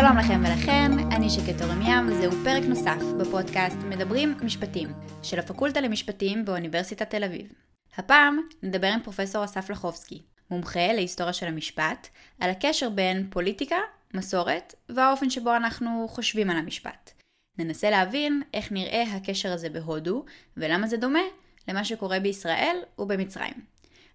שלום לכם ולכן, אני שקט אורם ים, וזהו פרק נוסף בפודקאסט מדברים משפטים, של הפקולטה למשפטים באוניברסיטת תל אביב. הפעם נדבר עם פרופסור אסף לחובסקי, מומחה להיסטוריה של המשפט, על הקשר בין פוליטיקה, מסורת, והאופן שבו אנחנו חושבים על המשפט. ננסה להבין איך נראה הקשר הזה בהודו, ולמה זה דומה למה שקורה בישראל ובמצרים.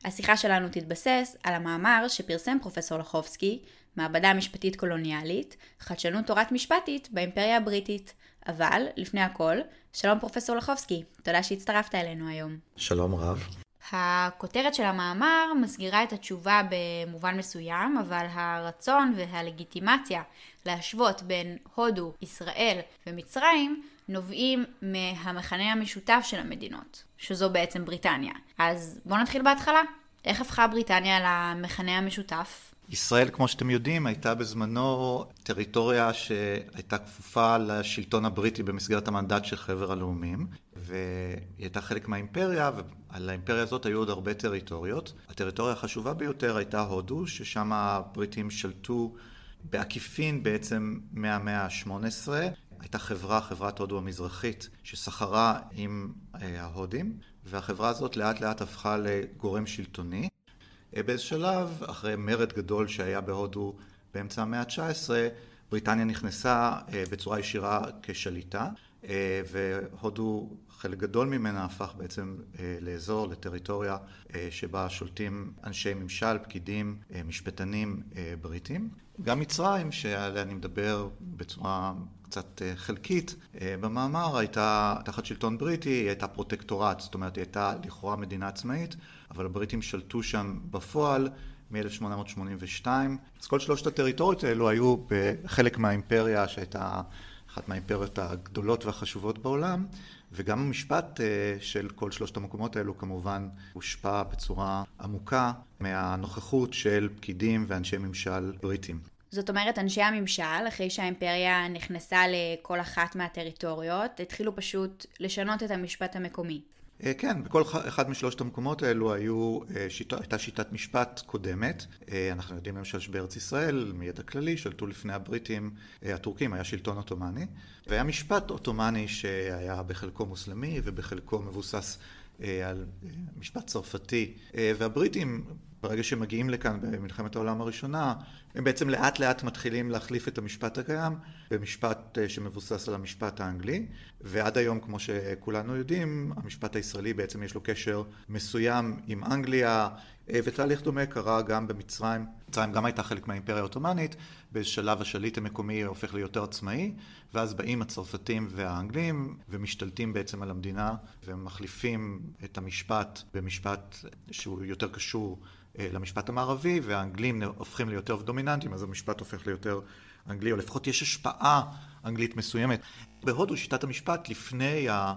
השיחה שלנו תתבסס על המאמר שפרסם פרופסור לחובסקי, מעבדה משפטית קולוניאלית, חדשנות תורת משפטית באימפריה הבריטית. אבל, לפני הכל, שלום פרופסור לחובסקי, תודה שהצטרפת אלינו היום. שלום רב. הכותרת של המאמר מסגירה את התשובה במובן מסוים, אבל הרצון והלגיטימציה להשוות בין הודו, ישראל ומצרים נובעים מהמכנה המשותף של המדינות, שזו בעצם בריטניה. אז בואו נתחיל בהתחלה. איך הפכה בריטניה למכנה המשותף? ישראל, כמו שאתם יודעים, הייתה בזמנו טריטוריה שהייתה כפופה לשלטון הבריטי במסגרת המנדט של חבר הלאומים, והיא הייתה חלק מהאימפריה, ועל האימפריה הזאת היו עוד הרבה טריטוריות. הטריטוריה החשובה ביותר הייתה הודו, ששם הבריטים שלטו בעקיפין בעצם מהמאה ה-18. הייתה חברה, חברת הודו המזרחית, שסחרה עם אה, ההודים, והחברה הזאת לאט לאט הפכה לגורם שלטוני. אה, באיזה שלב, אחרי מרד גדול שהיה בהודו באמצע המאה ה-19, בריטניה נכנסה אה, בצורה ישירה כשליטה, והודו, חלק גדול ממנה הפך בעצם לאזור, לטריטוריה שבה שולטים אנשי ממשל, פקידים, משפטנים בריטים. גם מצרים, שעליה אני מדבר בצורה קצת אה, חלקית, אה, במאמר הייתה תחת שלטון בריטי, היא הייתה פרוטקטורט, זאת אומרת היא הייתה לכאורה מדינה עצמאית, אבל הבריטים שלטו שם בפועל מ-1882. אז כל שלושת הטריטוריות האלו היו בחלק מהאימפריה שהייתה אחת מהאימפריות הגדולות והחשובות בעולם, וגם המשפט אה, של כל שלושת המקומות האלו כמובן הושפע בצורה עמוקה מהנוכחות של פקידים ואנשי ממשל בריטים. זאת אומרת, אנשי הממשל, אחרי שהאימפריה נכנסה לכל אחת מהטריטוריות, התחילו פשוט לשנות את המשפט המקומי. אה, כן, בכל אחד משלושת המקומות האלו היו, אה, שיטה, הייתה שיטת משפט קודמת. אה, אנחנו יודעים למשל שבארץ ישראל, מידע כללי, שלטו לפני הבריטים, הטורקים, היה שלטון עות'מאני, והיה משפט עות'מאני שהיה בחלקו מוסלמי ובחלקו מבוסס על משפט צרפתי, והבריטים ברגע שהם מגיעים לכאן במלחמת העולם הראשונה, הם בעצם לאט לאט מתחילים להחליף את המשפט הקיים במשפט אה, שמבוסס על המשפט האנגלי, ועד היום, כמו שכולנו יודעים, המשפט הישראלי בעצם יש לו קשר מסוים עם אנגליה, אה, ותהליך דומה קרה גם במצרים. מצרים גם הייתה חלק מהאימפריה העות'מאנית, באיזה שלב השליט המקומי הופך ליותר עצמאי, ואז באים הצרפתים והאנגלים ומשתלטים בעצם על המדינה ומחליפים את המשפט במשפט שהוא יותר קשור למשפט המערבי, והאנגלים הופכים ליותר דומיננטיים, אז המשפט הופך ליותר אנגלי, או לפחות יש השפעה אנגלית מסוימת. בהודו שיטת המשפט, לפני אה,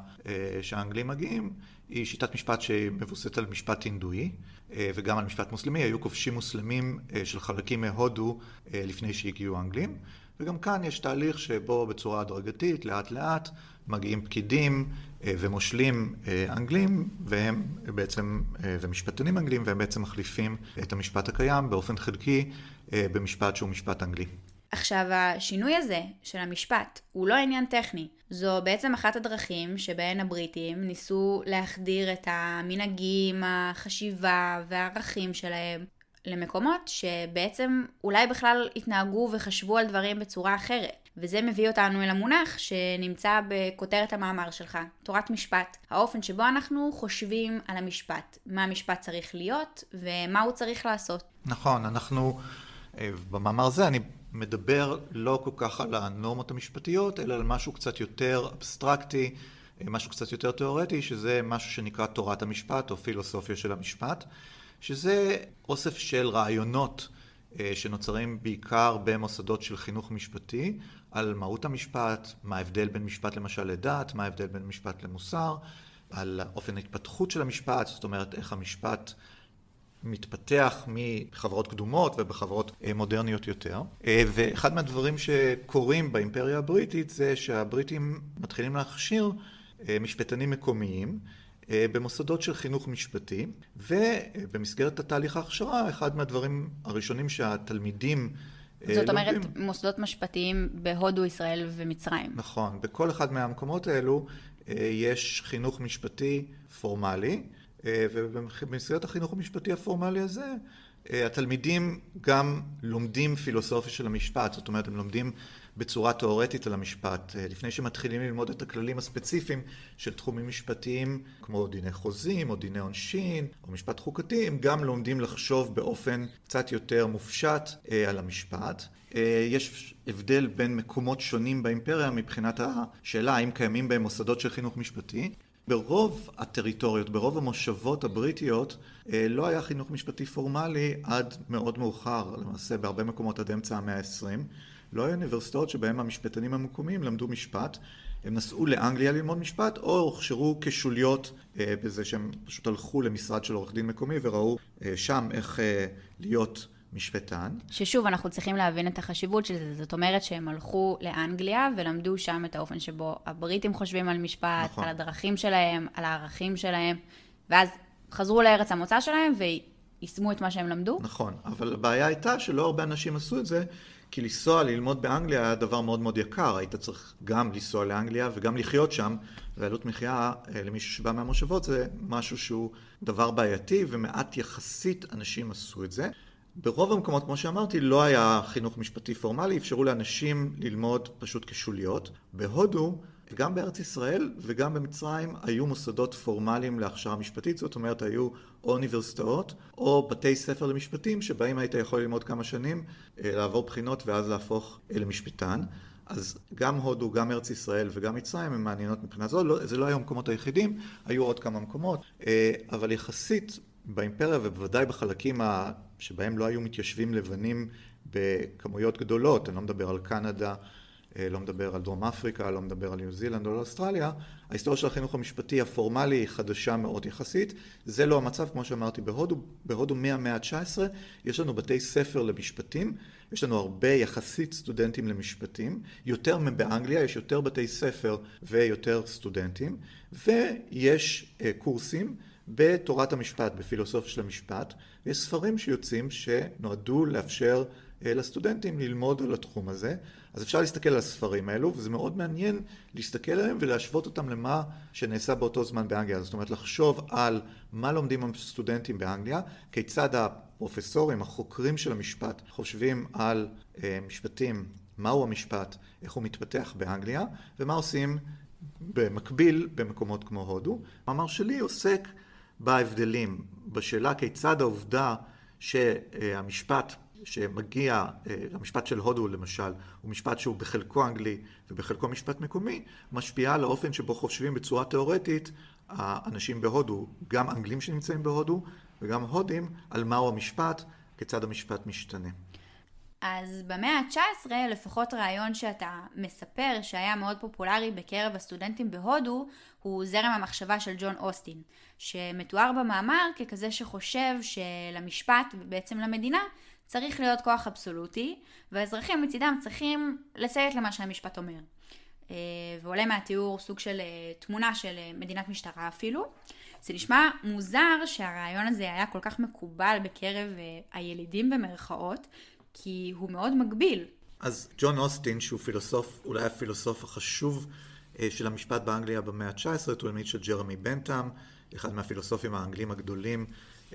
שהאנגלים מגיעים, היא שיטת משפט שמבוססת על משפט הינדואי, אה, וגם על משפט מוסלמי. היו כובשים מוסלמים של חלקים מהודו לפני שהגיעו האנגלים. וגם כאן יש תהליך שבו בצורה הדרגתית, לאט לאט, מגיעים פקידים אה, ומושלים אה, אנגלים, והם בעצם, אה, ומשפטנים אנגלים, והם בעצם מחליפים את המשפט הקיים באופן חלקי במשפט שהוא משפט אנגלי. עכשיו, השינוי הזה של המשפט הוא לא עניין טכני. זו בעצם אחת הדרכים שבהן הבריטים ניסו להחדיר את המנהגים, החשיבה והערכים שלהם למקומות שבעצם אולי בכלל התנהגו וחשבו על דברים בצורה אחרת. וזה מביא אותנו אל המונח שנמצא בכותרת המאמר שלך, תורת משפט. האופן שבו אנחנו חושבים על המשפט, מה המשפט צריך להיות ומה הוא צריך לעשות. נכון, אנחנו, אה, במאמר זה אני מדבר לא כל כך על הנורמות המשפטיות, אלא על משהו קצת יותר אבסטרקטי, אה, משהו קצת יותר תיאורטי, שזה משהו שנקרא תורת המשפט או פילוסופיה של המשפט. שזה אוסף של רעיונות אה, שנוצרים בעיקר במוסדות של חינוך משפטי, על מהות המשפט, מה ההבדל בין משפט למשל לדת, מה ההבדל בין משפט למוסר, על אופן ההתפתחות של המשפט, זאת אומרת איך המשפט מתפתח מחברות קדומות ובחברות אה, מודרניות יותר. אה, ואחד מהדברים שקורים באימפריה הבריטית זה שהבריטים מתחילים להכשיר משפטנים מקומיים אה, במוסדות של חינוך משפטי, ובמסגרת התהליך ההכשרה, אחד מהדברים הראשונים שהתלמידים זאת אומרת, לומדים... מוסדות משפטיים בהודו, ישראל ומצרים. נכון, בכל אחד מהמקומות האלו יש חינוך משפטי פורמלי, ובמסגרת החינוך המשפטי הפורמלי הזה, התלמידים גם לומדים פילוסופיה של המשפט, זאת אומרת, הם לומדים בצורה תאורטית על המשפט, אה, לפני שמתחילים ללמוד את הכללים הספציפיים של תחומים משפטיים כמו דיני חוזים או דיני עונשין או משפט חוקתי, הם גם לומדים לחשוב באופן קצת יותר מופשט אה, על המשפט. אה, יש הבדל בין מקומות שונים באימפריה מבחינת השאלה האם קיימים בהם מוסדות של חינוך משפטי. ברוב הטריטוריות, ברוב המושבות הבריטיות, לא היה חינוך משפטי פורמלי עד מאוד מאוחר, למעשה בהרבה מקומות עד אמצע המאה ה-20. לא היו אוניברסיטאות שבהם המשפטנים המקומיים למדו משפט. הם נסעו לאנגליה ללמוד משפט, או הוכשרו כשוליות אה, בזה שהם פשוט הלכו למשרד של עורך דין מקומי וראו אה, שם איך אה, להיות משפטן. ששוב, אנחנו צריכים להבין את החשיבות של זה. זאת אומרת שהם הלכו לאנגליה ולמדו שם את האופן שבו הבריטים חושבים על משפט, נכון. על הדרכים שלהם, על הערכים שלהם, ואז חזרו לארץ המוצא שלהם ויישמו את מה שהם למדו. נכון, אבל הבעיה הייתה שלא הרבה אנשים עשו את זה, כי לנסוע ללמוד באנגליה היה דבר מאוד מאוד יקר, היית צריך גם לנסוע לאנגליה וגם לחיות שם, ועלות מחיה אה, למישהו שבא מהמושבות זה משהו שהוא דבר בעייתי, ומעט יחסית אנשים עשו את זה. ברוב המקומות, כמו שאמרתי, לא היה חינוך משפטי פורמלי, אפשרו לאנשים ללמוד פשוט כשוליות. בהודו גם בארץ ישראל וגם במצרים היו מוסדות פורמליים להכשרה משפטית, זאת אומרת היו או אוניברסיטאות או בתי ספר למשפטים שבהם היית יכול ללמוד כמה שנים, אה, לעבור בחינות ואז להפוך אה, למשפטן. אז גם הודו, גם ארץ ישראל וגם מצרים הן מעניינות מבחינה זו, לא, זה לא היו המקומות היחידים, היו עוד כמה מקומות, אה, אבל יחסית באימפריה ובוודאי בחלקים שבהם לא היו מתיישבים לבנים בכמויות גדולות, אני לא מדבר על קנדה לא מדבר על דרום אפריקה, לא מדבר על ניו זילנד או על אוסטרליה, ההיסטוריה של החינוך המשפטי הפורמלי היא חדשה מאוד יחסית. זה לא המצב, כמו שאמרתי, בהודו, בהודו מהמאה ה-19 יש לנו בתי ספר למשפטים, יש לנו הרבה יחסית סטודנטים למשפטים, יותר מבאנגליה, יש יותר בתי ספר ויותר סטודנטים, ויש אה, קורסים בתורת המשפט, בפילוסופיה של המשפט, ויש ספרים שיוצאים שנועדו לאפשר אה, לסטודנטים ללמוד על התחום הזה. אז אפשר להסתכל על הספרים האלו, וזה מאוד מעניין להסתכל עליהם ולהשוות אותם למה שנעשה באותו זמן באנגליה. זאת אומרת, לחשוב על מה לומדים הסטודנטים באנגליה, כיצד הפרופסורים, החוקרים של המשפט, חושבים על אה, משפטים, מהו המשפט, איך הוא מתפתח באנגליה, ומה עושים במקביל במקומות כמו הודו. המאמר שלי עוסק בהבדלים, בשאלה כיצד העובדה שהמשפט שמגיע, אה, המשפט של הודו למשל, הוא משפט שהוא בחלקו אנגלי ובחלקו משפט מקומי, משפיע על האופן שבו חושבים בצורה תיאורטית האנשים בהודו, גם אנגלים שנמצאים בהודו וגם הודים, על מהו המשפט, כיצד המשפט משתנה. אז במאה ה-19 לפחות רעיון שאתה מספר שהיה מאוד פופולרי בקרב הסטודנטים בהודו הוא זרם המחשבה של ג'ון אוסטין שמתואר במאמר ככזה שחושב שלמשפט ובעצם למדינה צריך להיות כוח אבסולוטי, והאזרחים מצידם צריכים לציית למה שהמשפט אומר. אה, ועולה מהתיאור סוג של אה, תמונה של אה, מדינת משטרה אפילו. זה נשמע מוזר שהרעיון הזה היה כל כך מקובל בקרב הילידים במרכאות, כי הוא מאוד מגביל. אז ג'ון אוסטין, שהוא פילוסוף, אולי הפילוסוף החשוב של המשפט באנגליה במאה ה-19, תולמיד של ג'רמי בנטאם, אחד מהפילוסופים האנגלים הגדולים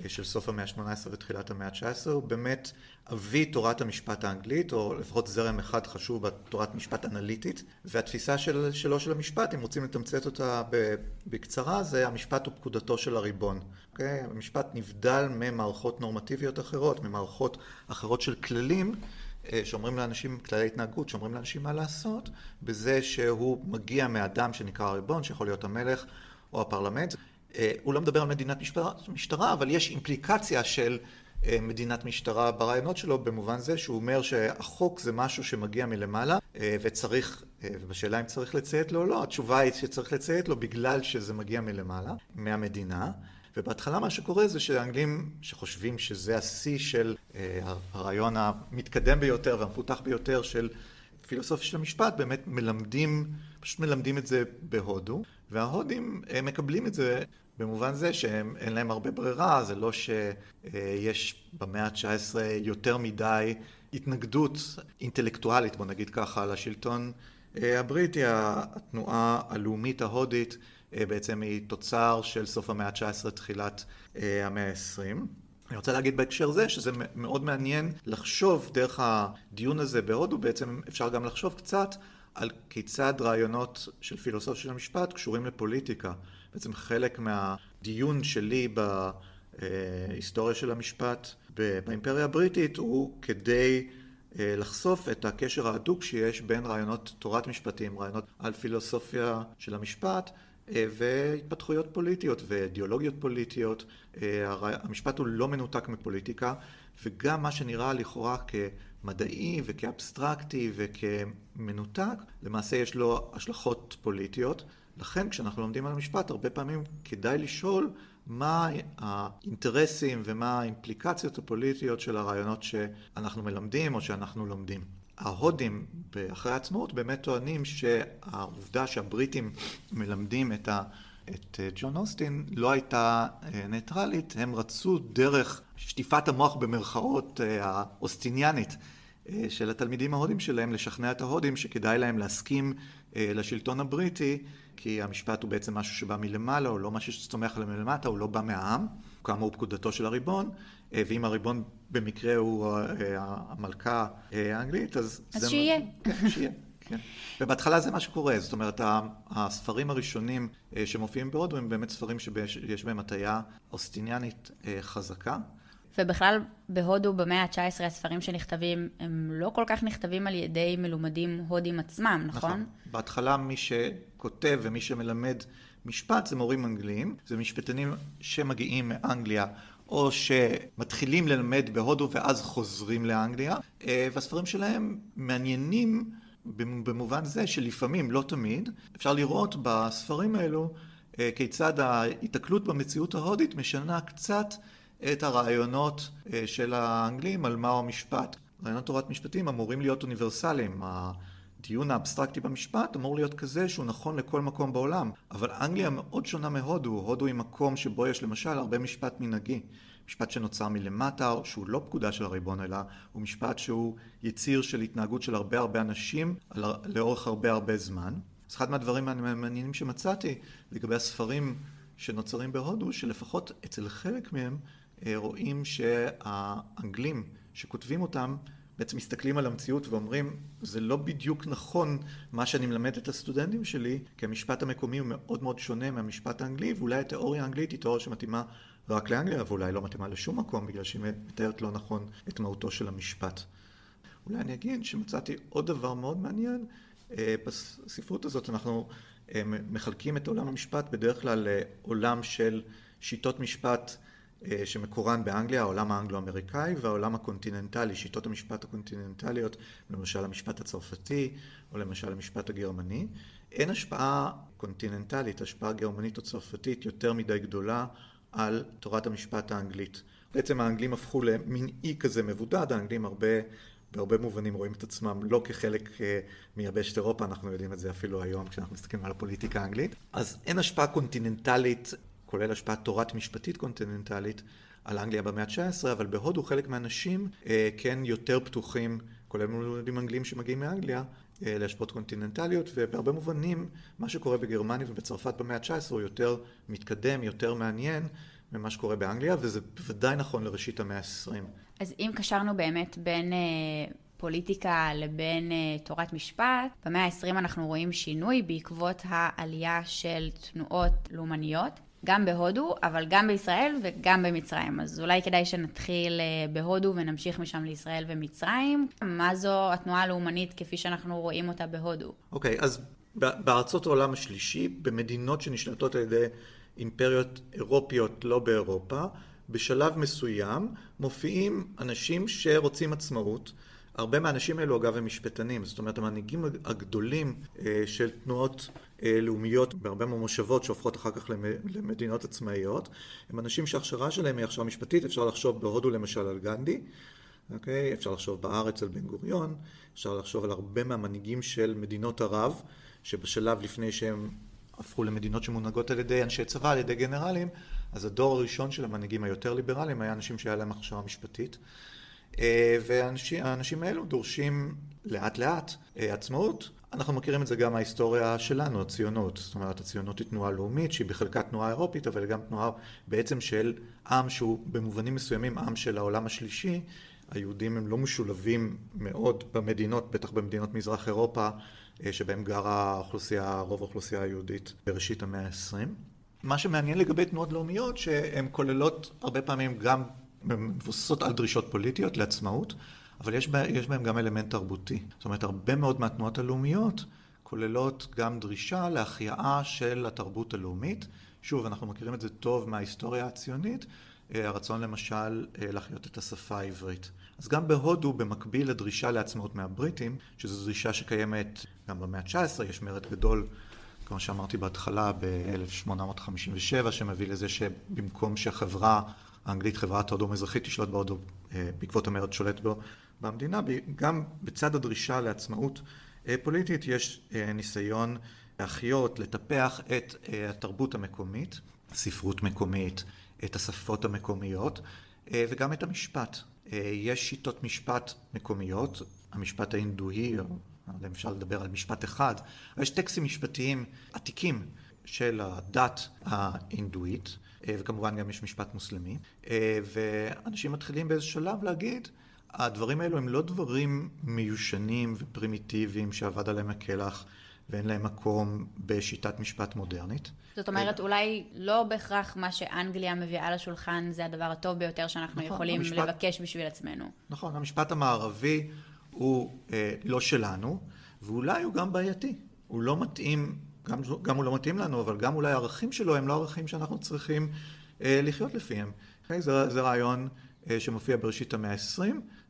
של סוף המאה ה-18 ותחילת המאה ה-19, הוא באמת אבי תורת המשפט האנגלית, או לפחות זרם אחד חשוב בתורת משפט אנליטית, והתפיסה של, שלו של המשפט, אם רוצים לתמצת אותה בקצרה, זה המשפט הוא פקודתו של הריבון. אוקיי? המשפט נבדל ממערכות נורמטיביות אחרות, ממערכות אחרות של כללים. אה, שאומרים לאנשים, כללי התנהגות, שאומרים לאנשים מה לעשות, בזה שהוא מגיע מאדם שנקרא הריבון, שיכול להיות המלך או הפרלמנט. אה, הוא לא מדבר על מדינת משטרה, משטרה, אבל יש אימפליקציה של אה, מדינת משטרה ברעיונות שלו, במובן זה שהוא אומר שהחוק זה משהו שמגיע מלמעלה, אה, וצריך, ובשאלה אם צריך לציית לו או לא, התשובה היא שצריך לציית לו בגלל שזה מגיע מלמעלה, מהמדינה. ובהתחלה מה שקורה זה שהאנגלים שחושבים שזה השיא של הרעיון המתקדם ביותר והמפותח ביותר של פילוסופיה של המשפט, באמת מלמדים, פשוט מלמדים את זה בהודו, וההודים מקבלים את זה במובן זה שאין להם הרבה ברירה, זה לא שיש במאה ה-19 יותר מדי התנגדות אינטלקטואלית, בוא נגיד ככה, לשלטון אה, הבריטי, התנועה הלאומית ההודית אה, בעצם היא תוצר של סוף המאה ה-19, תחילת אה, המאה ה-20. אני רוצה להגיד בהקשר זה שזה מאוד מעניין לחשוב דרך הדיון הזה בהודו, בעצם אפשר גם לחשוב קצת על כיצד רעיונות של פילוסופיה של המשפט קשורים לפוליטיקה. בעצם חלק מהדיון שלי בהיסטוריה של המשפט באימפריה הבריטית הוא כדי אה, לחשוף את הקשר ההדוק שיש בין רעיונות תורת משפטים, רעיונות על פילוסופיה של המשפט אה, והתפתחויות פוליטיות ואידיאולוגיות פוליטיות. אה, המשפט הוא לא מנותק מפוליטיקה וגם מה שנראה לכאורה כמדעי וכאבסטרקטי וכמנותק, למעשה יש לו השלכות פוליטיות. לכן כשאנחנו לומדים על המשפט הרבה פעמים כדאי לשאול מה האינטרסים ומה האימפליקציות הפוליטיות של הרעיונות שאנחנו מלמדים או שאנחנו לומדים. ההודים אחרי העצמאות באמת טוענים שהעובדה שהבריטים מלמדים את, ה, את ג'ון אוסטין לא הייתה אה, ניטרלית, הם רצו דרך שטיפת המוח במרכאות אה, האוסטיניאנית אה, של התלמידים ההודים שלהם לשכנע את ההודים שכדאי להם להסכים לשלטון הבריטי כי המשפט הוא בעצם משהו שבא מלמעלה, הוא לא משהו שצומח עליהם מלמטה, הוא לא בא מהעם, כאמור פקודתו של הריבון, אה, ואם הריבון במקרה הוא אה, המלכה אה, האנגלית, אז... אז שיהיה. כן, שיהיה. כן. ובהתחלה זה מה שקורה, זאת אומרת, הספרים הראשונים שמופיעים בהודו הם באמת ספרים שיש בהם הטיה אוסטיניאנית חזקה. ובכלל, בהודו במאה ה-19 הספרים שנכתבים, הם לא כל כך נכתבים על ידי מלומדים הודים עצמם, נכון? נכון. בהתחלה מי שכותב ומי שמלמד משפט זה מורים אנגלים, זה משפטנים שמגיעים מאנגליה. או שמתחילים ללמד בהודו ואז חוזרים לאנגליה, אה, והספרים שלהם מעניינים במובן זה שלפעמים, לא תמיד, אפשר לראות בספרים האלו אה, כיצד ההיתקלות במציאות ההודית משנה קצת את הרעיונות אה, של האנגלים על מהו המשפט. רעיונות תורת משפטים אמורים להיות אוניברסליים. הדיון האבסטרקטי במשפט אמור להיות כזה שהוא נכון לכל מקום בעולם. אבל אנגליה מאוד שונה מהודו. הודו היא מקום שבו יש למשל הרבה משפט מנהגי. משפט שנוצר מלמטה, או שהוא לא פקודה של הריבון, אלא הוא משפט שהוא יציר של התנהגות של הרבה הרבה אנשים לאורך הרבה הרבה זמן. אז אחד מהדברים המעניינים שמצאתי לגבי הספרים שנוצרים בהודו, שלפחות אצל חלק מהם רואים שהאנגלים שכותבים אותם בעצם מסתכלים על המציאות ואומרים זה לא בדיוק נכון מה שאני מלמד את הסטודנטים שלי כי המשפט המקומי הוא מאוד מאוד שונה מהמשפט האנגלי ואולי התיאוריה האנגלית היא תיאוריה שמתאימה רק לאנגליה ואולי לא מתאימה לשום מקום בגלל שהיא מתארת לא נכון את מהותו של המשפט. אולי אני אגיד שמצאתי עוד דבר מאוד מעניין אה, בספרות הזאת אנחנו אה, מחלקים את עולם המשפט בדרך כלל לעולם של שיטות משפט אה, שמקורן באנגליה, העולם האנגלו-אמריקאי והעולם הקונטיננטלי, שיטות המשפט הקונטיננטליות, למשל המשפט הצרפתי או למשל המשפט הגרמני. אין השפעה קונטיננטלית, השפעה גרמנית או צרפתית יותר מדי גדולה על תורת המשפט האנגלית. בעצם האנגלים הפכו למין אי כזה מבודד, האנגלים הרבה, בהרבה מובנים רואים את עצמם לא כחלק uh, מיבשת אירופה, אנחנו יודעים את זה אפילו היום כשאנחנו מסתכלים על הפוליטיקה האנגלית. אז אין השפעה קונטיננטלית כולל השפעת תורת משפטית קונטיננטלית על אנגליה במאה ה-19, אבל בהודו חלק מהאנשים אה, כן יותר פתוחים, כולל מולדים אנגלים שמגיעים מאנגליה, אה, להשפעות קונטיננטליות, ובהרבה מובנים מה שקורה בגרמניה ובצרפת במאה ה-19 הוא יותר מתקדם, יותר מעניין ממה שקורה באנגליה, וזה בוודאי נכון לראשית המאה ה-20. אז אם קשרנו באמת בין... אה... פוליטיקה לבין uh, תורת משפט. במאה ה-20 אנחנו רואים שינוי בעקבות העלייה של תנועות לאומניות. גם בהודו, אבל גם בישראל וגם במצרים. אז אולי כדאי שנתחיל אה, בהודו ונמשיך משם לישראל ומצרים. מה זו התנועה הלאומנית כפי שאנחנו רואים אותה בהודו? אוקיי, okay, אז בארצות העולם השלישי, במדינות שנשלטות על ידי אימפריות אירופיות לא באירופה, בשלב מסוים מופיעים אנשים שרוצים עצמאות. הרבה מהאנשים האלו אגב הם משפטנים, זאת אומרת המנהיגים הגדולים אה, של תנועות אה, לאומיות בהרבה מהמושבות שהופכות אחר כך למדינות עצמאיות, הם אנשים שההכשרה שלהם היא הכשרה משפטית, אפשר לחשוב בהודו למשל על גנדי, אוקיי? אפשר לחשוב בארץ על בן גוריון, אפשר לחשוב על הרבה מהמנהיגים של מדינות ערב, שבשלב לפני שהם הפכו למדינות שמונהגות על ידי אנשי צבא, על ידי גנרלים, אז הדור הראשון של המנהיגים היותר ליברליים היה אנשים שהיה להם הכשרה משפטית. אה, והאנשים האלו דורשים לאט לאט אה, עצמאות. אנחנו מכירים את זה גם מההיסטוריה שלנו, הציונות. זאת אומרת, הציונות היא תנועה לאומית שהיא בחלקה תנועה אירופית, אבל גם תנועה בעצם של עם שהוא במובנים מסוימים עם של העולם השלישי. היהודים הם לא משולבים מאוד במדינות, בטח במדינות מזרח אירופה, אה, שבהם גרה האוכלוסייה, רוב האוכלוסייה היהודית בראשית המאה ה-20. מה שמעניין לגבי תנועות לאומיות, שהן כוללות הרבה פעמים גם מבוססות על דרישות פוליטיות לעצמאות, אבל יש, בה, יש בהם גם אלמנט תרבותי. זאת אומרת, הרבה מאוד מהתנועות הלאומיות כוללות גם דרישה להחייאה של התרבות הלאומית. שוב, אנחנו מכירים את זה טוב מההיסטוריה הציונית, אה, הרצון למשל אה, להחיות את השפה העברית. אז גם בהודו, במקביל לדרישה לעצמאות מהבריטים, שזו דרישה שקיימת גם במאה ה-19, יש מרד גדול, כמו שאמרתי בהתחלה, ב-1857, שמביא לזה שבמקום שהחברה האנגלית, חברת הודו המזרחית, תשלוט בהודו אה, בעקבות המרד שולט בו במדינה, גם בצד הדרישה לעצמאות פוליטית יש ניסיון להחיות, לטפח את התרבות המקומית, ספרות מקומית, את השפות המקומיות אה, וגם את המשפט. אה, יש שיטות משפט מקומיות, המשפט ההינדואי, לא אפשר לדבר על משפט אחד, יש טקסטים משפטיים עתיקים של הדת ההינדואית, אה, וכמובן גם יש משפט מוסלמי, ואנשים מתחילים באיזה שלב להגיד, הדברים האלו הם לא דברים מיושנים ופרימיטיביים שאבד עליהם הקלח. ואין להם מקום בשיטת משפט מודרנית. זאת אומרת, אולי לא בהכרח מה שאנגליה מביאה לשולחן זה הדבר הטוב ביותר שאנחנו נכון, יכולים המשפט, לבקש בשביל עצמנו. נכון, המשפט המערבי הוא אה, לא שלנו, ואולי הוא גם בעייתי. הוא לא מתאים, גם, גם הוא לא מתאים לנו, אבל גם אולי הערכים שלו הם לא ערכים שאנחנו צריכים אה, לחיות לפיהם. Okay, זה, זה רעיון אה, שמופיע בראשית המאה ה-20,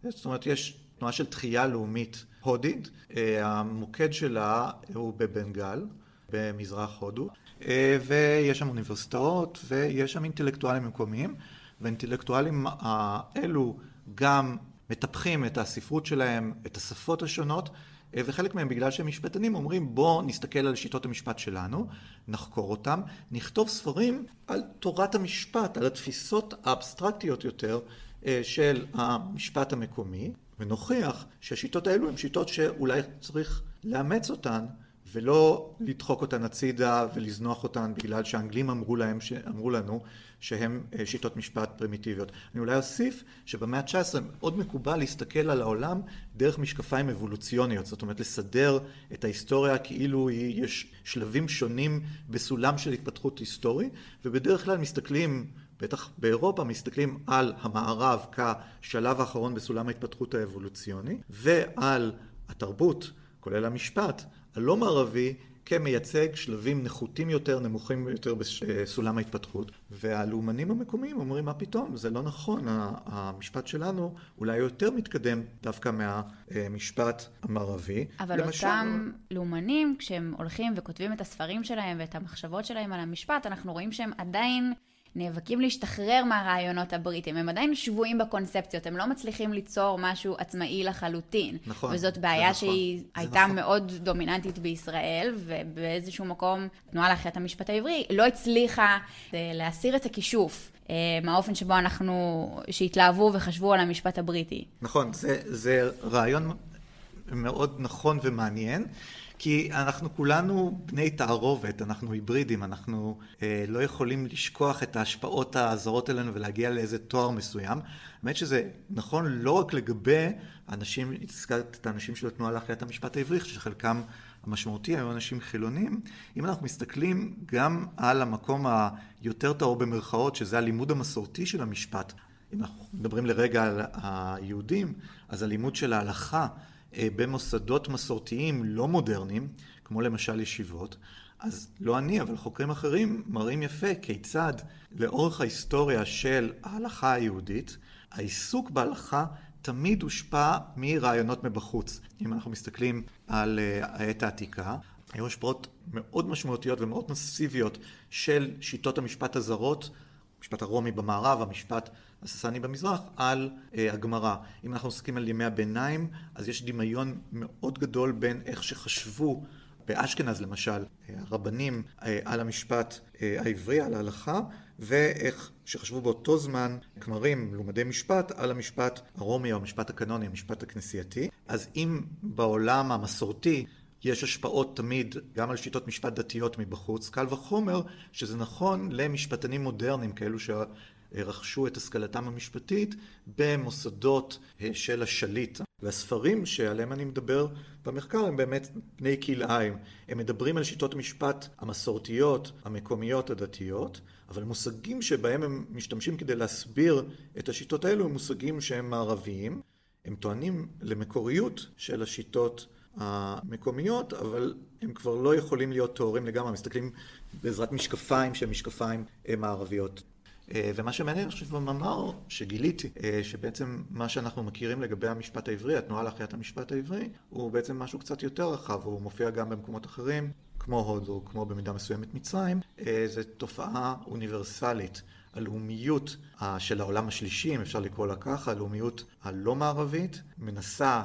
זאת אומרת, יש תנועה של תחייה לאומית הודית, אה, המוקד שלה הוא בבנגל, במזרח הודו, אה, ויש שם אוניברסיטאות ויש שם אינטלקטואלים מקומיים, והאינטלקטואלים האלו גם מטפחים את הספרות שלהם, את השפות השונות, וחלק מהם בגלל שהם משפטנים אומרים בואו נסתכל על שיטות המשפט שלנו, נחקור אותם, נכתוב ספרים על תורת המשפט, על התפיסות האבסטרקטיות יותר של המשפט המקומי, ונוכיח שהשיטות האלו הן שיטות שאולי צריך לאמץ אותן ולא לדחוק אותן הצידה ולזנוח אותן בגלל שהאנגלים אמרו, להם, אמרו לנו שהן אה, שיטות משפט פרימיטיביות. אני אולי אוסיף שבמאה ה-19 מאוד מקובל להסתכל על העולם דרך משקפיים אבולוציוניות, זאת אומרת לסדר את ההיסטוריה כאילו יש שלבים שונים בסולם של התפתחות היסטורי, ובדרך כלל מסתכלים בטח באירופה מסתכלים על המערב כשלב האחרון בסולם ההתפתחות האבולוציוני, ועל התרבות, כולל המשפט, הלא מערבי, כמייצג שלבים נחותים יותר, נמוכים יותר בסולם ההתפתחות. והלאומנים המקומיים אומרים, מה פתאום, זה לא נכון, המשפט שלנו אולי יותר מתקדם דווקא מהמשפט המערבי. אבל למשל... אותם לאומנים, כשהם הולכים וכותבים את הספרים שלהם ואת המחשבות שלהם על המשפט, אנחנו רואים שהם עדיין... נאבקים להשתחרר מהרעיונות הבריטים. הם עדיין שבויים בקונספציות, הם לא מצליחים ליצור משהו עצמאי לחלוטין. נכון. וזאת בעיה נכון, שהיא הייתה נכון. מאוד דומיננטית בישראל, ובאיזשהו מקום, תנועה להחיית המשפט העברי לא הצליחה אה, להסיר את הכישוף. אה, מהאופן שבו אנחנו, שהתלהבו וחשבו על המשפט הבריטי. נכון, זה, זה רעיון מאוד נכון ומעניין. כי אנחנו כולנו בני תערובת, אנחנו היברידים, אנחנו אה, לא יכולים לשכוח את ההשפעות הזרות אלינו ולהגיע לאיזה תואר מסוים. האמת שזה נכון לא רק לגבי אנשים, הזכרת את האנשים של התנועה להחייאת המשפט העברי, שחלקם המשמעותי היו אנשים חילונים. אם אנחנו מסתכלים גם על המקום היותר טהור במרכאות, שזה הלימוד המסורתי של המשפט, אם אנחנו מדברים לרגע על היהודים, אז הלימוד של ההלכה במוסדות מסורתיים לא מודרניים, כמו למשל ישיבות, אז לא אני, אבל חוקרים אחרים מראים יפה כיצד לאורך ההיסטוריה של ההלכה היהודית, העיסוק בהלכה תמיד הושפע מרעיונות מבחוץ. אם אנחנו מסתכלים על אה, העת העתיקה, היו השפעות מאוד משמעותיות ומאוד מסיביות של שיטות המשפט הזרות, המשפט הרומי במערב, המשפט הססני במזרח, על אה, הגמרא. אם אנחנו עוסקים על ימי הביניים, אז יש דמיון מאוד גדול בין איך שחשבו באשכנז למשל, הרבנים על המשפט העברי, על ההלכה, ואיך שחשבו באותו זמן כמרים, מלומדי משפט, על המשפט הרומי או המשפט הקנוני, המשפט הכנסייתי. אז אם בעולם המסורתי יש השפעות תמיד גם על שיטות משפט דתיות מבחוץ, קל וחומר שזה נכון למשפטנים מודרניים כאלו שרכשו את השכלתם המשפטית במוסדות של השליט. והספרים שעליהם אני מדבר במחקר הם באמת בני כלאיים. הם מדברים על שיטות משפט המסורתיות, המקומיות, הדתיות, אבל מושגים שבהם הם משתמשים כדי להסביר את השיטות האלו הם מושגים שהם מערביים. הם טוענים למקוריות של השיטות המקומיות, אבל הם כבר לא יכולים להיות טהורים לגמרי, מסתכלים בעזרת משקפיים שהם משקפיים מערביות. ומה שמעניין, אני חושב, במאמר שגיליתי, שבעצם מה שאנחנו מכירים לגבי המשפט העברי, התנועה להחייאת המשפט העברי, הוא בעצם משהו קצת יותר רחב, הוא מופיע גם במקומות אחרים, כמו הודו, כמו במידה מסוימת מצרים, זו תופעה אוניברסלית. הלאומיות של העולם השלישי, אם אפשר לקרוא לה ככה, הלאומיות הלא מערבית, מנסה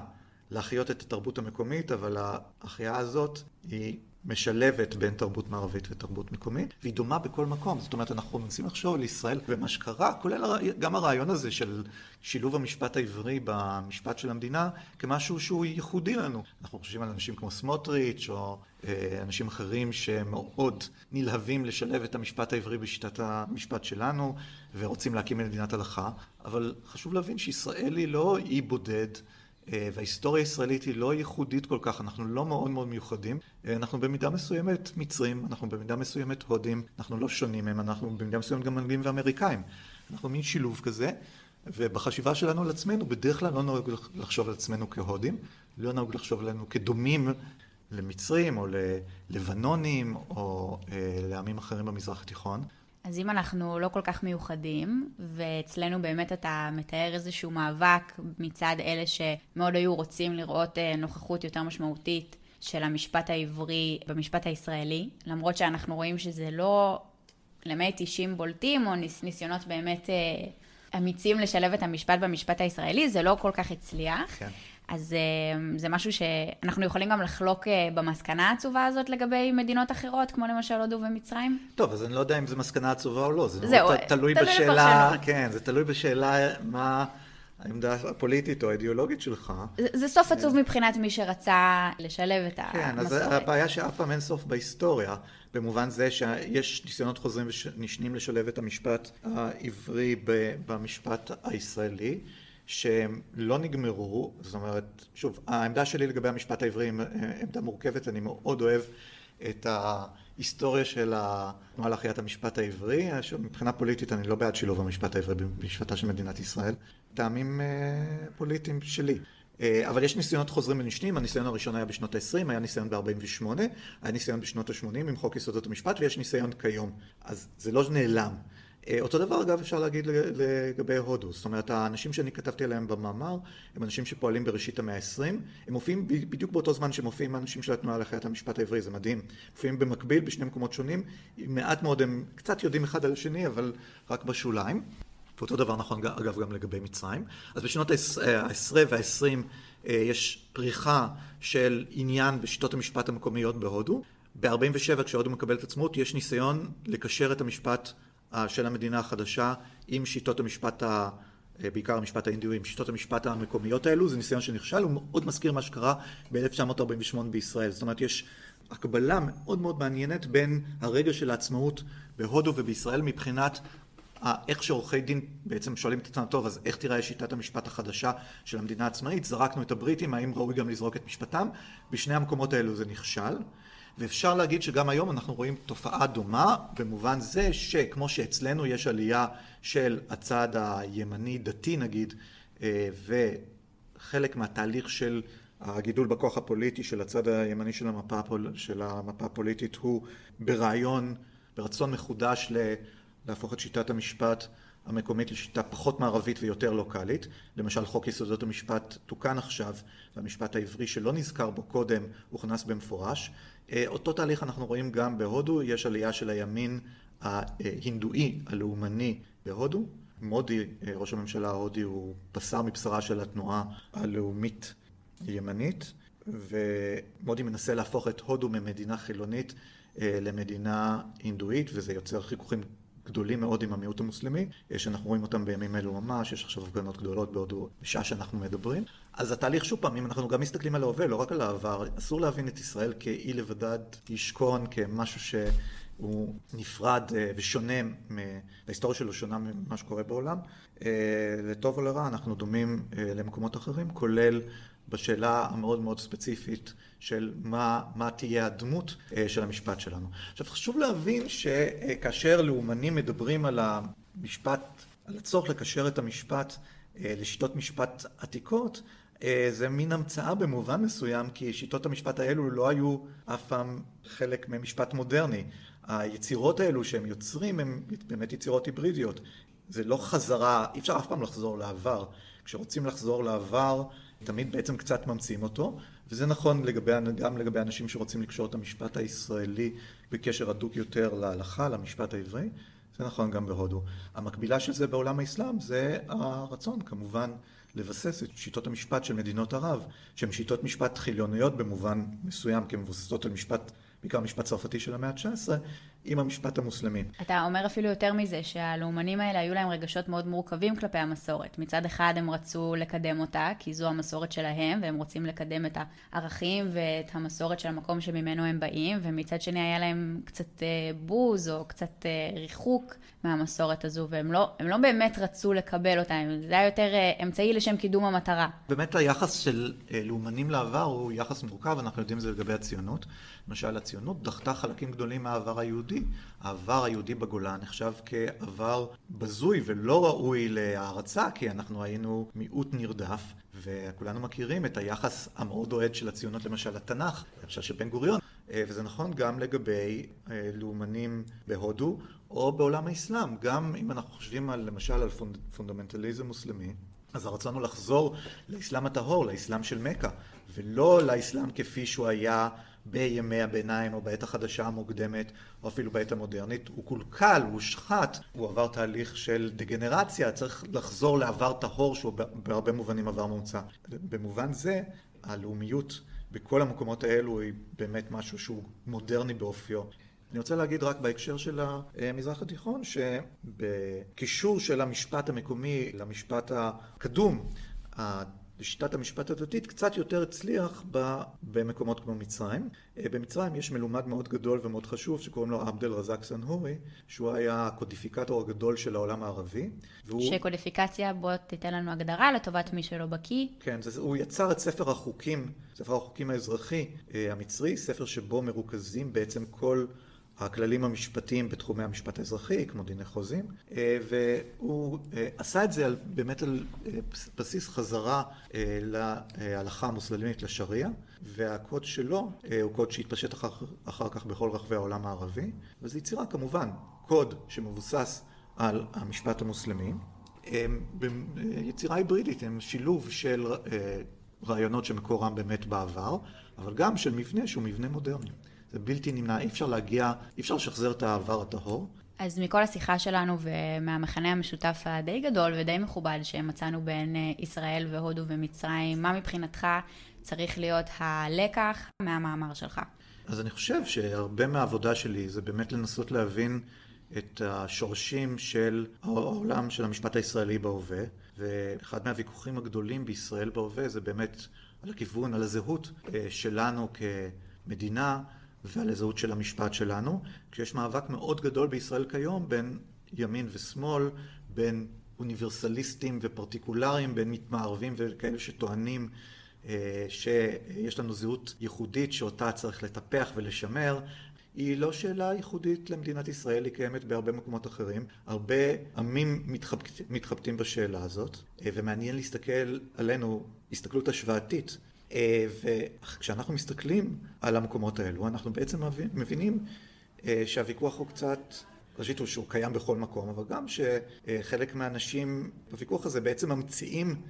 להחיות את התרבות המקומית, אבל ההחייאה הזאת היא משלבת בין תרבות מערבית ותרבות מקומית, והיא דומה בכל מקום. זאת אומרת, אנחנו מנסים לחשוב על ישראל ומה שקרה, כולל גם הרעיון הזה של שילוב המשפט העברי במשפט של המדינה, כמשהו שהוא ייחודי לנו. אנחנו חושבים על אנשים כמו סמוטריץ', או אה, אנשים אחרים שמאוד נלהבים לשלב את המשפט העברי בשיטת המשפט שלנו, ורוצים להקים מדינת הלכה, אבל חשוב להבין שישראל היא לא אי בודד. אה, וההיסטוריה הישראלית היא לא ייחודית כל כך, אנחנו לא מאוד מאוד מיוחדים, אה, אנחנו במידה מסוימת מצרים, אנחנו במידה מסוימת הודים, אנחנו לא שונים מהם, אנחנו במידה מסוימת גם אנגלים ואמריקאים. אנחנו מין שילוב כזה, ובחשיבה שלנו על עצמנו, בדרך כלל לא נהוג לחשוב על עצמנו כהודים, לא נהוג לחשוב עלינו כדומים למצרים או ללבנונים או אה, לעמים אחרים במזרח התיכון. אז אם אנחנו לא כל כך מיוחדים, ואצלנו באמת אתה מתאר איזשהו מאבק מצד אלה שמאוד היו רוצים לראות אה, נוכחות יותר משמעותית של המשפט העברי במשפט הישראלי, למרות שאנחנו רואים שזה לא למעט אישים בולטים או ניסיונות באמת אה, אמיצים לשלב את המשפט במשפט הישראלי, זה לא כל כך הצליח. כן. אז אה, זה משהו שאנחנו יכולים גם לחלוק אה, במסקנה העצובה הזאת לגבי מדינות אחרות, כמו למשל הודו ומצרים? טוב, אז אני לא יודע אם זו מסקנה עצובה או לא. זה זהו, תלוי, תלוי בשאלה, כן, זה תלוי בשאלה מה... העמדה הפוליטית או האידיאולוגית שלך. זה, זה סוף עצוב כן. מבחינת מי שרצה לשלב את המסורת. כן, אז הבעיה שאף פעם אין סוף בהיסטוריה, במובן זה שיש ניסיונות חוזרים ונשנים לשלב את המשפט העברי במשפט הישראלי. שהם לא נגמרו, זאת אומרת, שוב, העמדה שלי לגבי המשפט העברי היא עמדה מורכבת, אני מאוד אוהב את ההיסטוריה של התנועה להחיית המשפט העברי, מבחינה פוליטית אני לא בעד שילוב המשפט העברי במשפטה של מדינת ישראל, טעמים אה, פוליטיים שלי. אה, אבל יש ניסיונות חוזרים ונשנים, הניסיון הראשון היה בשנות ה-20, היה ניסיון ב-48, היה ניסיון בשנות ה-80 עם חוק יסודות המשפט, ויש ניסיון כיום. אז זה לא נעלם. אה, אותו דבר אגב אפשר להגיד לגבי הודו, זאת אומרת האנשים שאני כתבתי עליהם במאמר הם אנשים שפועלים בראשית המאה ה-20, הם מופיעים בדיוק באותו זמן שמופיעים האנשים של התנועה לחיית המשפט העברי, זה מדהים, מופיעים במקביל בשני מקומות שונים, מעט מאוד הם קצת יודעים אחד על השני אבל רק בשוליים, ואותו דבר נכון אגב גם לגבי מצרים, אז בשנות ה-10 וה-20 אה, יש פריחה של עניין בשיטות המשפט המקומיות בהודו, ב-47 כשהודו מקבלת עצמאות יש ניסיון לקשר את המשפט של המדינה החדשה עם שיטות המשפט, ה, בעיקר המשפט ההינדואי, עם שיטות המשפט המקומיות האלו, זה ניסיון שנכשל, הוא מאוד מזכיר מה שקרה ב-1948 בישראל. זאת אומרת, יש הקבלה מאוד מאוד מעניינת בין הרגע של העצמאות בהודו ובישראל מבחינת איך שעורכי דין בעצם שואלים את עצמם, טוב, אז איך תיראה שיטת המשפט החדשה של המדינה העצמאית? זרקנו את הבריטים, האם ראוי גם לזרוק את משפטם? בשני המקומות האלו זה נכשל. ואפשר להגיד שגם היום אנחנו רואים תופעה דומה במובן זה שכמו שאצלנו יש עלייה של הצד הימני דתי נגיד אה, וחלק מהתהליך של הגידול בכוח הפוליטי של הצד הימני של המפה, של המפה הפוליטית הוא ברעיון, ברצון מחודש להפוך את שיטת המשפט המקומית לשיטה פחות מערבית ויותר לוקאלית. למשל חוק יסודות המשפט תוקן עכשיו והמשפט העברי שלא נזכר בו קודם הוכנס במפורש אה, אותו תהליך אנחנו רואים גם בהודו, יש עלייה של הימין ההינדואי הלאומני בהודו. מודי, אה, ראש הממשלה ההודי, הוא בשר מבשרה של התנועה הלאומית הימנית. ומודי מנסה להפוך את הודו ממדינה חילונית למדינה הינדואית, וזה יוצר חיכוכים גדולים מאוד עם המיעוט המוסלמי, שאנחנו רואים אותם בימים אלו ממש, יש עכשיו הפגנות גדולות בהודו בשעה שאנחנו מדברים. אז התהליך, שוב פעם, אם אנחנו גם מסתכלים על ההווה, לא רק על העבר, אסור להבין את ישראל כאי לבדד ישכון, כמשהו שהוא נפרד אה, ושונה, ההיסטוריה שלו שונה ממה שקורה בעולם. אה, לטוב או לרע, אנחנו דומים אה, למקומות אחרים, כולל בשאלה המאוד מאוד ספציפית של מה, מה תהיה הדמות של המשפט שלנו. עכשיו חשוב להבין שכאשר לאומנים מדברים על המשפט, על הצורך לקשר את המשפט לשיטות משפט עתיקות, זה מין המצאה במובן מסוים, כי שיטות המשפט האלו לא היו אף פעם חלק ממשפט מודרני. היצירות האלו שהם יוצרים הן באמת יצירות היברידיות. זה לא חזרה, אי אפשר אף פעם לחזור לעבר. כשרוצים לחזור לעבר, תמיד בעצם קצת ממציאים אותו, וזה נכון לגבי, גם לגבי אנשים שרוצים לקשור את המשפט הישראלי בקשר הדוק יותר להלכה, למשפט העברי, זה נכון גם בהודו. המקבילה של זה בעולם האסלאם זה הרצון כמובן לבסס את שיטות המשפט של מדינות ערב, שהן שיטות משפט חילוניות במובן מסוים, כי מבוססות על משפט בעיקר משפט צרפתי של המאה ה-19, עם המשפט המוסלמי. אתה אומר אפילו יותר מזה, שהלאומנים האלה היו להם רגשות מאוד מורכבים כלפי המסורת. מצד אחד הם רצו לקדם אותה, כי זו המסורת שלהם, והם רוצים לקדם את הערכים ואת המסורת של המקום שממנו הם באים, ומצד שני היה להם קצת אה, בוז או קצת אה, ריחוק מהמסורת הזו, והם לא, לא באמת רצו לקבל אותה, זה היה יותר אה, אמצעי לשם קידום המטרה. באמת היחס של לאומנים לעבר הוא יחס מורכב, אנחנו יודעים את זה לגבי הציונות. למשל, הציונות דחתה חלקים גדולים מהעבר היהודי. העבר היהודי בגולן נחשב כעבר בזוי ולא ראוי להערצה, כי אנחנו היינו מיעוט נרדף, וכולנו מכירים את היחס המאוד אוהד של הציונות למשל לתנ"ך, למשל של בן גוריון, אה, וזה נכון גם לגבי אה, לאומנים בהודו או בעולם האסלאם. גם אם אנחנו חושבים על, למשל על פונד, פונדמנטליזם מוסלמי, אז הרצון הוא לחזור לאסלאם הטהור, לאסלאם של מכה, ולא לאסלאם כפי שהוא היה בימי הביניים או בעת החדשה המוקדמת או אפילו בעת המודרנית, הוא קולקל, הוא הושחת, הוא עבר תהליך של דגנרציה, צריך לחזור לעבר טהור שהוא בהרבה מובנים עבר מומצא. במובן זה הלאומיות בכל המקומות האלו היא באמת משהו שהוא מודרני באופיו. אני רוצה להגיד רק בהקשר של המזרח התיכון, שבקישור של המשפט המקומי למשפט הקדום, לשיטת המשפט הדתית קצת יותר הצליח במקומות כמו מצרים. אה, במצרים יש מלומד מאוד גדול ומאוד חשוב שקוראים לו עבד אל רזק סנהורי, שהוא היה הקודיפיקטור הגדול של העולם הערבי. והוא... שקודיפיקציה, בוא תיתן לנו הגדרה לטובת מי שלא בקיא. כן, זה, הוא יצר את ספר החוקים, ספר החוקים האזרחי אה, המצרי, ספר שבו מרוכזים בעצם כל הכללים המשפטיים בתחומי המשפט האזרחי, כמו דיני חוזים, אה, והוא אה, עשה את זה על, באמת על אה, בסיס חזרה להלכה המוסלמית לשריעה, והקוד שלו הוא קוד שהתפשט אחר, אחר כך בכל רחבי העולם הערבי, וזו יצירה כמובן, קוד שמבוסס על המשפט המוסלמי, יצירה היברידית, הם שילוב של רעיונות שמקורם באמת בעבר, אבל גם של מבנה שהוא מבנה מודרני. זה בלתי נמנע, אי אפשר להגיע, אי אפשר לשחזר את העבר הטהור. אז מכל השיחה שלנו ומהמחנה המשותף הדי גדול ודי מכובד שמצאנו בין אה, ישראל והודו ומצרים, מה מבחינתך צריך להיות הלקח מהמאמר שלך? אז אני חושב שהרבה מהעבודה שלי זה באמת לנסות להבין את השורשים של העולם של המשפט הישראלי בהווה, ואחד מהוויכוחים הגדולים בישראל בהווה זה באמת על הכיוון, על הזהות אה, שלנו כמדינה ועל הזהות של המשפט שלנו, כשיש מאבק מאוד גדול בישראל כיום בין ימין ושמאל, בין אוניברסליסטים ופרטיקולריים, בין מתמערבים וכאלה שטוענים אה, שיש לנו זהות ייחודית שאותה צריך לטפח ולשמר, היא לא שאלה ייחודית למדינת ישראל, היא קיימת בהרבה מקומות אחרים. הרבה עמים מתחבט, מתחבטים בשאלה הזאת, אה, ומעניין להסתכל עלינו הסתכלות השוואתית וכשאנחנו מסתכלים על המקומות האלו, אנחנו בעצם מבינים אה, שהוויכוח הוא קצת, ראשית הוא שהוא קיים בכל מקום, אבל גם שחלק מהאנשים בוויכוח הזה בעצם ממציאים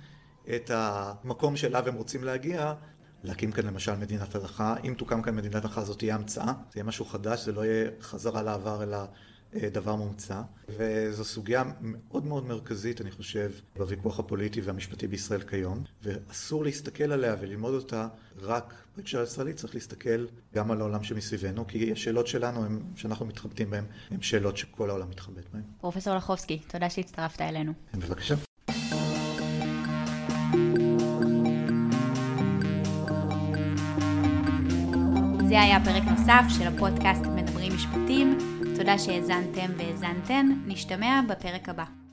את המקום שאליו הם רוצים להגיע, להקים כאן למשל מדינת הלכה. אם תוקם כאן מדינת הלכה זאת תהיה המצאה, זה יהיה משהו חדש, זה לא יהיה חזרה לעבר אלא אה, דבר מומצא, וזו סוגיה מאוד מאוד מרכזית, אני חושב, בוויכוח הפוליטי והמשפטי בישראל כיום, ואסור להסתכל עליה וללמוד אותה רק בהקשר הישראלי, צריך להסתכל גם על העולם שמסביבנו, כי השאלות שלנו, הם, שאנחנו מתחבטים בהן, הן שאלות שכל העולם מתחבט בהן. פרופסור לחובסקי, תודה שהצטרפת אלינו. בבקשה. זה היה פרק נוסף של הפודקאסט מדברים משפטים. תודה שהאזנתם והאזנתן, נשתמע בפרק הבא.